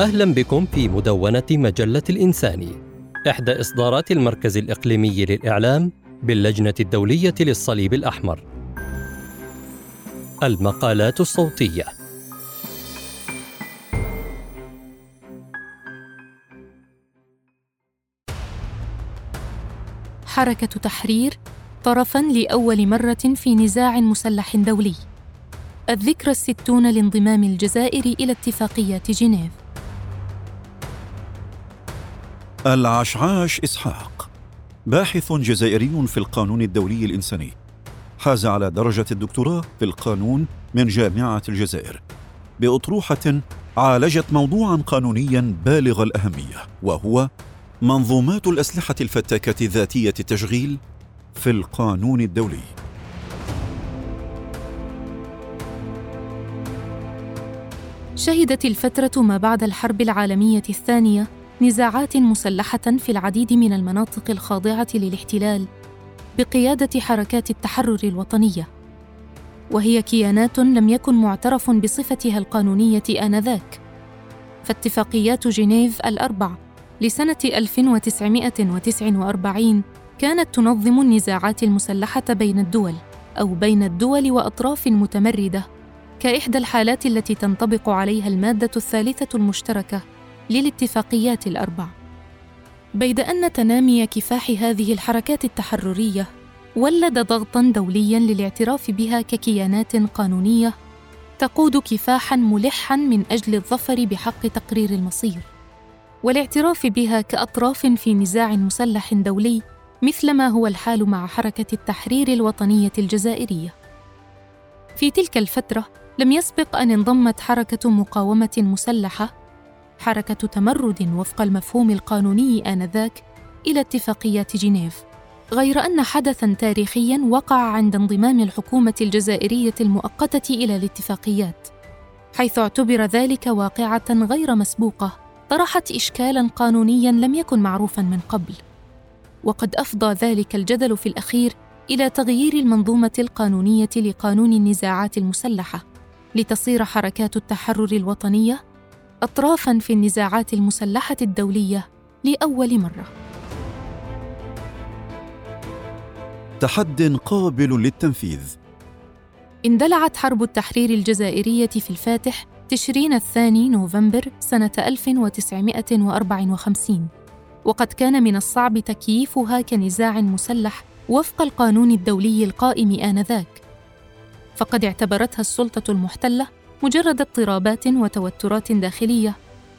أهلا بكم في مدونة مجلة الإنساني إحدى إصدارات المركز الإقليمي للإعلام باللجنة الدولية للصليب الأحمر. المقالات الصوتية. حركة تحرير طرفا لأول مرة في نزاع مسلح دولي. الذكرى الستون لانضمام الجزائر إلى اتفاقيات جنيف. العشعاش إسحاق باحث جزائري في القانون الدولي الإنساني. حاز على درجة الدكتوراه في القانون من جامعة الجزائر. بأطروحة عالجت موضوعا قانونيا بالغ الأهمية وهو منظومات الأسلحة الفتاكة ذاتية التشغيل في القانون الدولي. شهدت الفترة ما بعد الحرب العالمية الثانية نزاعات مسلحة في العديد من المناطق الخاضعة للاحتلال بقيادة حركات التحرر الوطنية. وهي كيانات لم يكن معترف بصفتها القانونية آنذاك. فاتفاقيات جنيف الأربع لسنة 1949 كانت تنظم النزاعات المسلحة بين الدول أو بين الدول وأطراف متمردة كإحدى الحالات التي تنطبق عليها المادة الثالثة المشتركة. للاتفاقيات الأربع. بيد أن تنامي كفاح هذه الحركات التحررية ولد ضغطا دوليا للاعتراف بها ككيانات قانونية تقود كفاحا ملحا من أجل الظفر بحق تقرير المصير والاعتراف بها كأطراف في نزاع مسلح دولي مثلما هو الحال مع حركة التحرير الوطنية الجزائرية في تلك الفترة لم يسبق أن انضمت حركة مقاومة مسلحة حركة تمرد وفق المفهوم القانوني آنذاك إلى اتفاقيات جنيف غير أن حدثا تاريخيا وقع عند انضمام الحكومة الجزائرية المؤقتة إلى الاتفاقيات حيث اعتبر ذلك واقعة غير مسبوقة طرحت اشكالا قانونيا لم يكن معروفا من قبل. وقد أفضى ذلك الجدل في الأخير إلى تغيير المنظومة القانونية لقانون النزاعات المسلحة لتصير حركات التحرر الوطنية اطرافا في النزاعات المسلحة الدولية لأول مرة. تحد قابل للتنفيذ. اندلعت حرب التحرير الجزائرية في الفاتح تشرين الثاني نوفمبر سنة 1954 وقد كان من الصعب تكييفها كنزاع مسلح وفق القانون الدولي القائم آنذاك. فقد اعتبرتها السلطة المحتلة مجرد اضطرابات وتوترات داخلية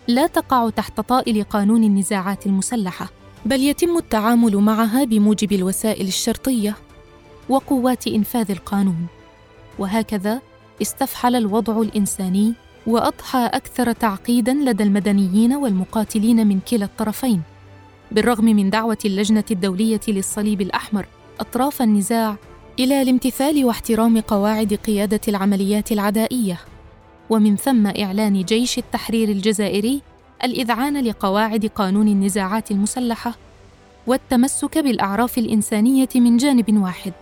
لا تقع تحت طائل قانون النزاعات المسلحة بل يتم التعامل معها بموجب الوسائل الشرطية وقوات إنفاذ القانون. وهكذا استفحل الوضع الإنساني وأضحى أكثر تعقيدا لدى المدنيين والمقاتلين من كلا الطرفين. بالرغم من دعوة اللجنة الدولية للصليب الأحمر أطراف النزاع إلى الامتثال واحترام قواعد قيادة العمليات العدائية. ومن ثم إعلان جيش التحرير الجزائري الإذعان لقواعد قانون النزاعات المسلحة والتمسك بالأعراف الإنسانية من جانب واحد.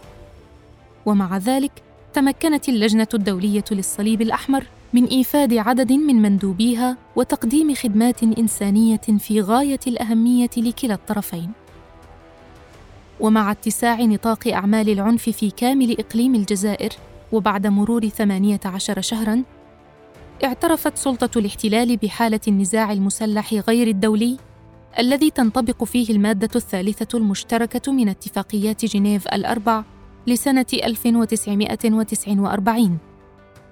ومع ذلك تمكنت اللجنة الدولية للصليب الأحمر من إيفاد عدد من مندوبيها وتقديم خدمات إنسانية في غاية الأهمية لكلا الطرفين. ومع اتساع نطاق أعمال العنف في كامل إقليم الجزائر وبعد مرور ثمانية عشر شهرا اعترفت سلطة الاحتلال بحالة النزاع المسلح غير الدولي الذي تنطبق فيه المادة الثالثة المشتركة من اتفاقيات جنيف الأربع لسنة 1949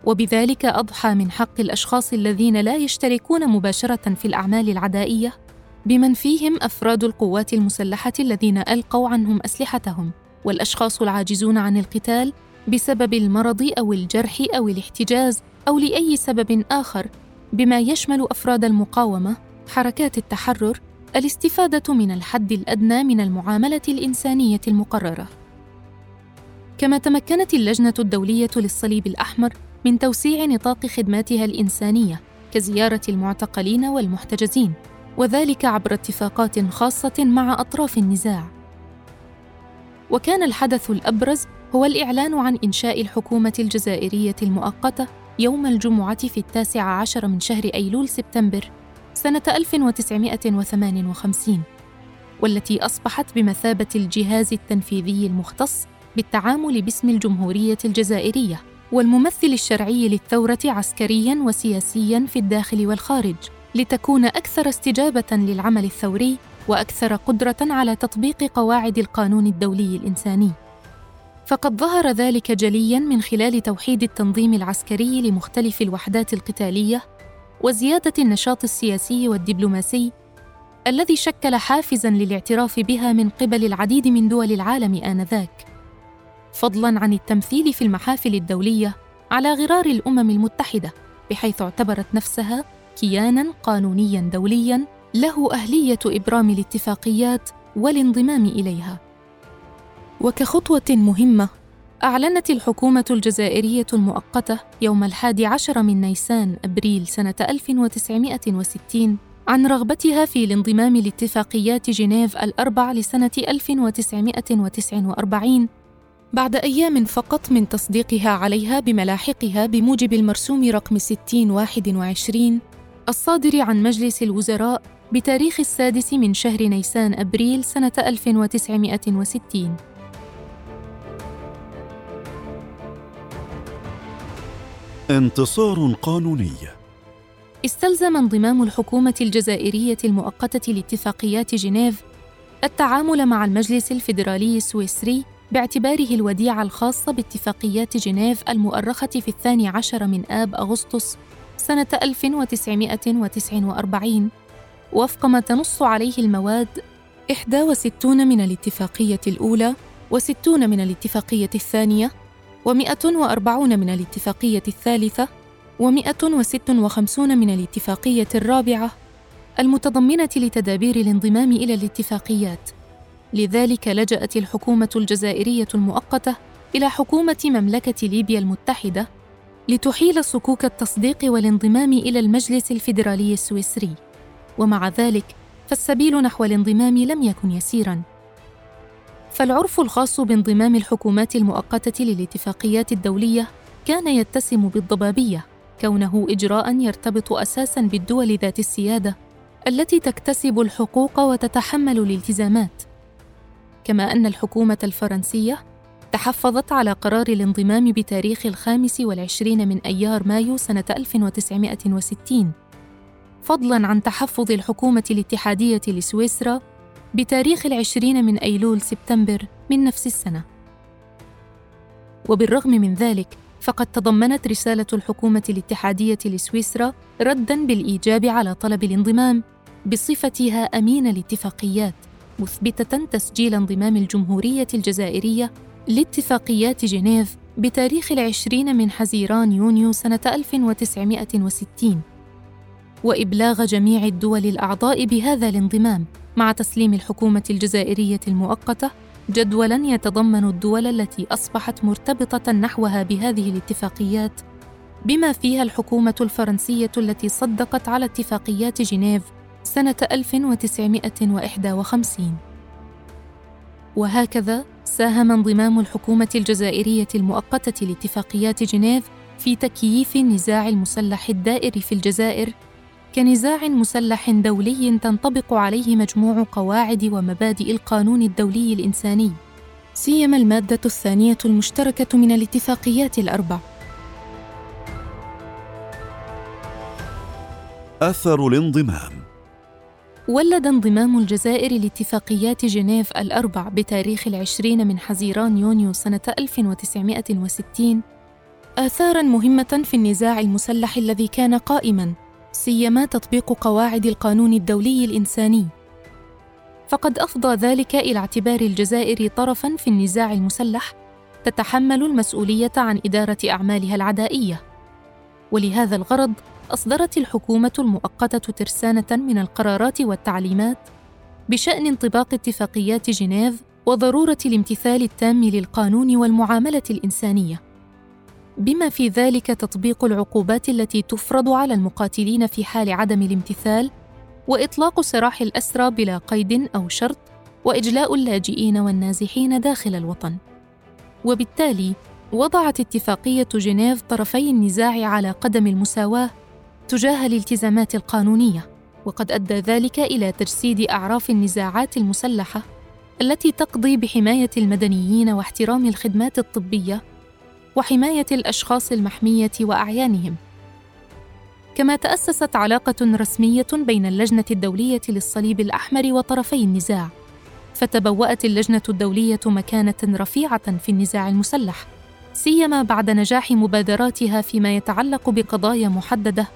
وبذلك أضحى من حق الأشخاص الذين لا يشتركون مباشرة في الأعمال العدائية بمن فيهم أفراد القوات المسلحة الذين ألقوا عنهم أسلحتهم والأشخاص العاجزون عن القتال بسبب المرض أو الجرح أو الاحتجاز أو لأي سبب آخر بما يشمل أفراد المقاومة حركات التحرر الاستفادة من الحد الأدنى من المعاملة الإنسانية المقررة. كما تمكنت اللجنة الدولية للصليب الأحمر من توسيع نطاق خدماتها الإنسانية كزيارة المعتقلين والمحتجزين وذلك عبر اتفاقات خاصة مع أطراف النزاع. وكان الحدث الأبرز هو الإعلان عن إنشاء الحكومة الجزائرية المؤقتة يوم الجمعة في التاسع عشر من شهر أيلول سبتمبر سنة 1958 والتي أصبحت بمثابة الجهاز التنفيذي المختص بالتعامل باسم الجمهورية الجزائرية والممثل الشرعي للثورة عسكرياً وسياسياً في الداخل والخارج لتكون أكثر استجابة للعمل الثوري وأكثر قدرة على تطبيق قواعد القانون الدولي الإنساني. فقد ظهر ذلك جلياً من خلال توحيد التنظيم العسكري لمختلف الوحدات القتالية وزيادة النشاط السياسي والدبلوماسي الذي شكل حافزاً للاعتراف بها من قبل العديد من دول العالم آنذاك. فضلاً عن التمثيل في المحافل الدولية على غرار الأمم المتحدة بحيث اعتبرت نفسها كياناً قانونياً دولياً له أهلية إبرام الاتفاقيات والانضمام إليها. وكخطوة مهمة أعلنت الحكومة الجزائرية المؤقتة يوم الحادي عشر من نيسان أبريل سنة 1960 عن رغبتها في الانضمام لاتفاقيات جنيف الأربع لسنة 1949 بعد أيام فقط من تصديقها عليها بملاحقها بموجب المرسوم رقم 6021 الصادر عن مجلس الوزراء بتاريخ السادس من شهر نيسان أبريل سنة 1960 انتصار قانوني. استلزم انضمام الحكومة الجزائرية المؤقتة لاتفاقيات جنيف التعامل مع المجلس الفيدرالي السويسري باعتباره الوديعة الخاصة باتفاقيات جنيف المؤرخة في الثاني عشر من آب أغسطس سنة 1949 وفق ما تنص عليه المواد 61 من الاتفاقية الأولى و60 من الاتفاقية الثانية و140 من الاتفاقية الثالثة و156 من الاتفاقية الرابعة المتضمنة لتدابير الانضمام إلى الاتفاقيات. لذلك لجأت الحكومة الجزائرية المؤقتة إلى حكومة مملكة ليبيا المتحدة لتحيل صكوك التصديق والانضمام إلى المجلس الفيدرالي السويسري. ومع ذلك فالسبيل نحو الانضمام لم يكن يسيرا فالعرف الخاص بانضمام الحكومات المؤقتة للاتفاقيات الدولية كان يتسم بالضبابية كونه اجراء يرتبط أساسا بالدول ذات السيادة التي تكتسب الحقوق وتتحمل الالتزامات. كما أن الحكومة الفرنسية تحفظت على قرار الانضمام بتاريخ الخامس والعشرين من أيار مايو سنة 1960 فضلاً عن تحفظ الحكومة الاتحادية لسويسرا بتاريخ العشرين من أيلول سبتمبر من نفس السنة. وبالرغم من ذلك فقد تضمنت رسالة الحكومة الاتحادية لسويسرا رداً بالإيجاب على طلب الانضمام بصفتها أمين الاتفاقيات مثبتة تسجيل انضمام الجمهورية الجزائرية لاتفاقيات جنيف بتاريخ العشرين من حزيران يونيو سنة 1960 وإبلاغ جميع الدول الأعضاء بهذا الانضمام. مع تسليم الحكومة الجزائرية المؤقتة جدولا يتضمن الدول التي أصبحت مرتبطة نحوها بهذه الاتفاقيات بما فيها الحكومة الفرنسية التي صدقت على اتفاقيات جنيف سنة 1951 وهكذا ساهم انضمام الحكومة الجزائرية المؤقتة لاتفاقيات جنيف في تكييف النزاع المسلح الدائر في الجزائر كنزاع مسلح دولي تنطبق عليه مجموع قواعد ومبادئ القانون الدولي الإنساني سيما المادة الثانية المشتركة من الاتفاقيات الأربع. أثر الانضمام. ولد انضمام الجزائر لاتفاقيات جنيف الأربع بتاريخ العشرين من حزيران يونيو سنة 1960 آثاراً مهمة في النزاع المسلح الذي كان قائماً. سيما تطبيق قواعد القانون الدولي الإنساني. فقد أفضى ذلك إلى اعتبار الجزائر طرفا في النزاع المسلح تتحمل المسؤولية عن إدارة أعمالها العدائية. ولهذا الغرض أصدرت الحكومة المؤقتة ترسانة من القرارات والتعليمات بشأن انطباق اتفاقيات جنيف وضرورة الامتثال التام للقانون والمعاملة الإنسانية. بما في ذلك تطبيق العقوبات التي تفرض على المقاتلين في حال عدم الامتثال وإطلاق سراح الأسرى بلا قيد أو شرط وإجلاء اللاجئين والنازحين داخل الوطن. وبالتالي وضعت اتفاقية جنيف طرفي النزاع على قدم المساواة تجاه الالتزامات القانونية وقد أدى ذلك إلى تجسيد أعراف النزاعات المسلحة التي تقضي بحماية المدنيين واحترام الخدمات الطبية وحماية الأشخاص المحمية وأعيانهم. كما تأسست علاقة رسمية بين اللجنة الدولية للصليب الأحمر وطرفي النزاع فتبوأت اللجنة الدولية مكانة رفيعة في النزاع المسلح سيما بعد نجاح مبادراتها فيما يتعلق بقضايا محددة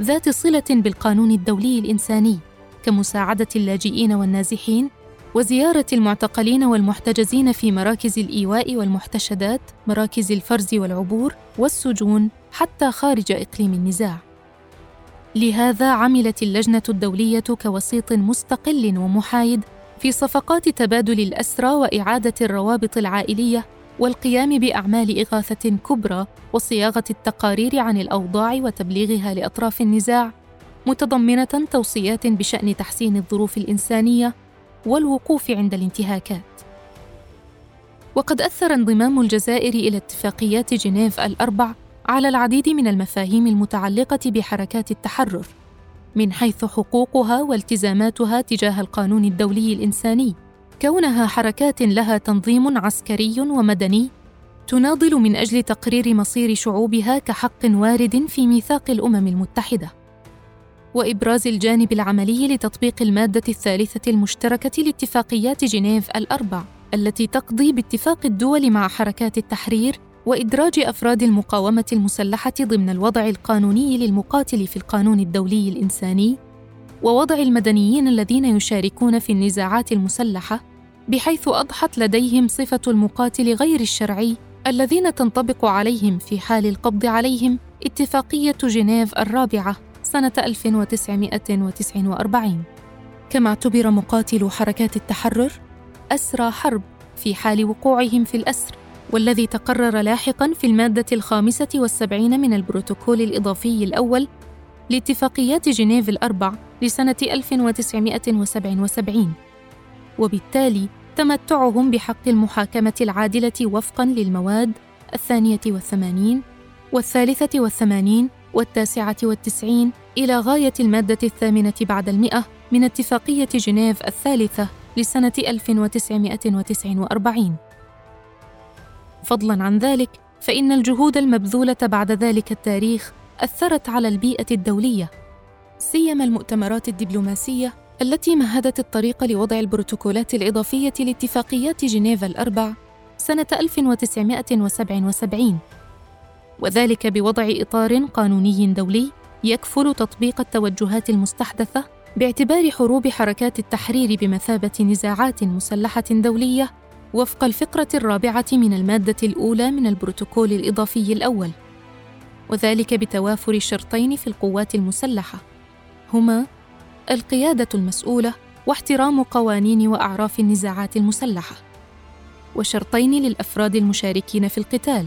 ذات صلة بالقانون الدولي الإنساني كمساعدة اللاجئين والنازحين وزيارة المعتقلين والمحتجزين في مراكز الإيواء والمحتشدات مراكز الفرز والعبور والسجون حتى خارج إقليم النزاع. لهذا عملت اللجنة الدولية كوسيط مستقل ومحايد في صفقات تبادل الأسرى وإعادة الروابط العائلية والقيام بأعمال إغاثة كبرى وصياغة التقارير عن الأوضاع وتبليغها لأطراف النزاع متضمنة توصيات بشأن تحسين الظروف الإنسانية والوقوف عند الانتهاكات. وقد أثر انضمام الجزائر إلى اتفاقيات جنيف الأربع على العديد من المفاهيم المتعلقة بحركات التحرر من حيث حقوقها والتزاماتها تجاه القانون الدولي الإنساني. كونها حركات لها تنظيم عسكري ومدني تناضل من أجل تقرير مصير شعوبها كحق وارد في ميثاق الأمم المتحدة. وإبراز الجانب العملي لتطبيق المادة الثالثة المشتركة لاتفاقيات جنيف الأربع التي تقضي باتفاق الدول مع حركات التحرير وإدراج أفراد المقاومة المسلحة ضمن الوضع القانوني للمقاتل في القانون الدولي الإنساني ووضع المدنيين الذين يشاركون في النزاعات المسلحة بحيث أضحت لديهم صفة المقاتل غير الشرعي الذين تنطبق عليهم في حال القبض عليهم اتفاقية جنيف الرابعة. سنة 1949 كما اعتبر مقاتلو حركات التحرر أسرى حرب في حال وقوعهم في الأسر والذي تقرر لاحقا في المادة الخامسة والسبعين من البروتوكول الإضافي الأول لاتفاقيات جنيف الأربع لسنة 1977 وبالتالي تمتعهم بحق المحاكمة العادلة وفقا للمواد الثانية والثمانين والثالثة والثمانين والتاسعة والتسعين إلى غاية المادة الثامنة بعد المئة من اتفاقية جنيف الثالثة لسنة 1949 فضلا عن ذلك فإن الجهود المبذولة بعد ذلك التاريخ أثرت على البيئة الدولية سيما المؤتمرات الدبلوماسية التي مهدت الطريق لوضع البروتوكولات الإضافية لاتفاقيات جنيف الأربع سنة 1977 وذلك بوضع إطار قانوني دولي يكفل تطبيق التوجهات المستحدثة باعتبار حروب حركات التحرير بمثابة نزاعات مسلحة دولية وفق الفقرة الرابعة من المادة الأولى من البروتوكول الإضافي الأول، وذلك بتوافر شرطين في القوات المسلحة، هما القيادة المسؤولة واحترام قوانين وأعراف النزاعات المسلحة، وشرطين للأفراد المشاركين في القتال،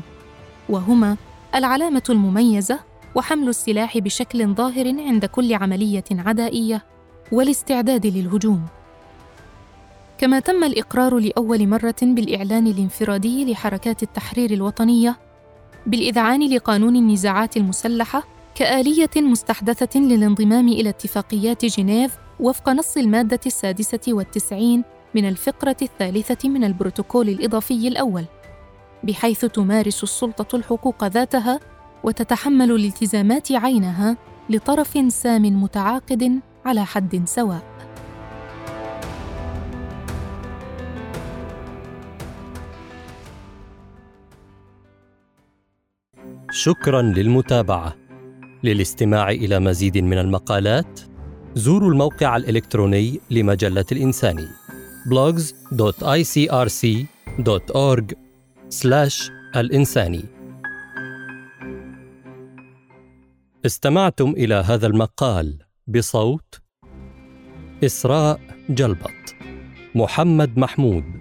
وهما العلامة المميزة وحمل السلاح بشكل ظاهر عند كل عملية عدائية والاستعداد للهجوم. كما تم الإقرار لأول مرة بالإعلان الانفرادي لحركات التحرير الوطنية بالإذعان لقانون النزاعات المسلحة كآلية مستحدثة للانضمام إلى اتفاقيات جنيف وفق نص المادة السادسة والتسعين من الفقرة الثالثة من البروتوكول الإضافي الأول بحيث تمارس السلطة الحقوق ذاتها وتتحمل الالتزامات عينها لطرف سام متعاقد على حد سواء. شكرا للمتابعة. للاستماع إلى مزيد من المقالات زوروا الموقع الإلكتروني لمجلة الانساني blogs.icrc.org الإنساني استمعتم إلى هذا المقال بصوت إسراء جلبط محمد محمود.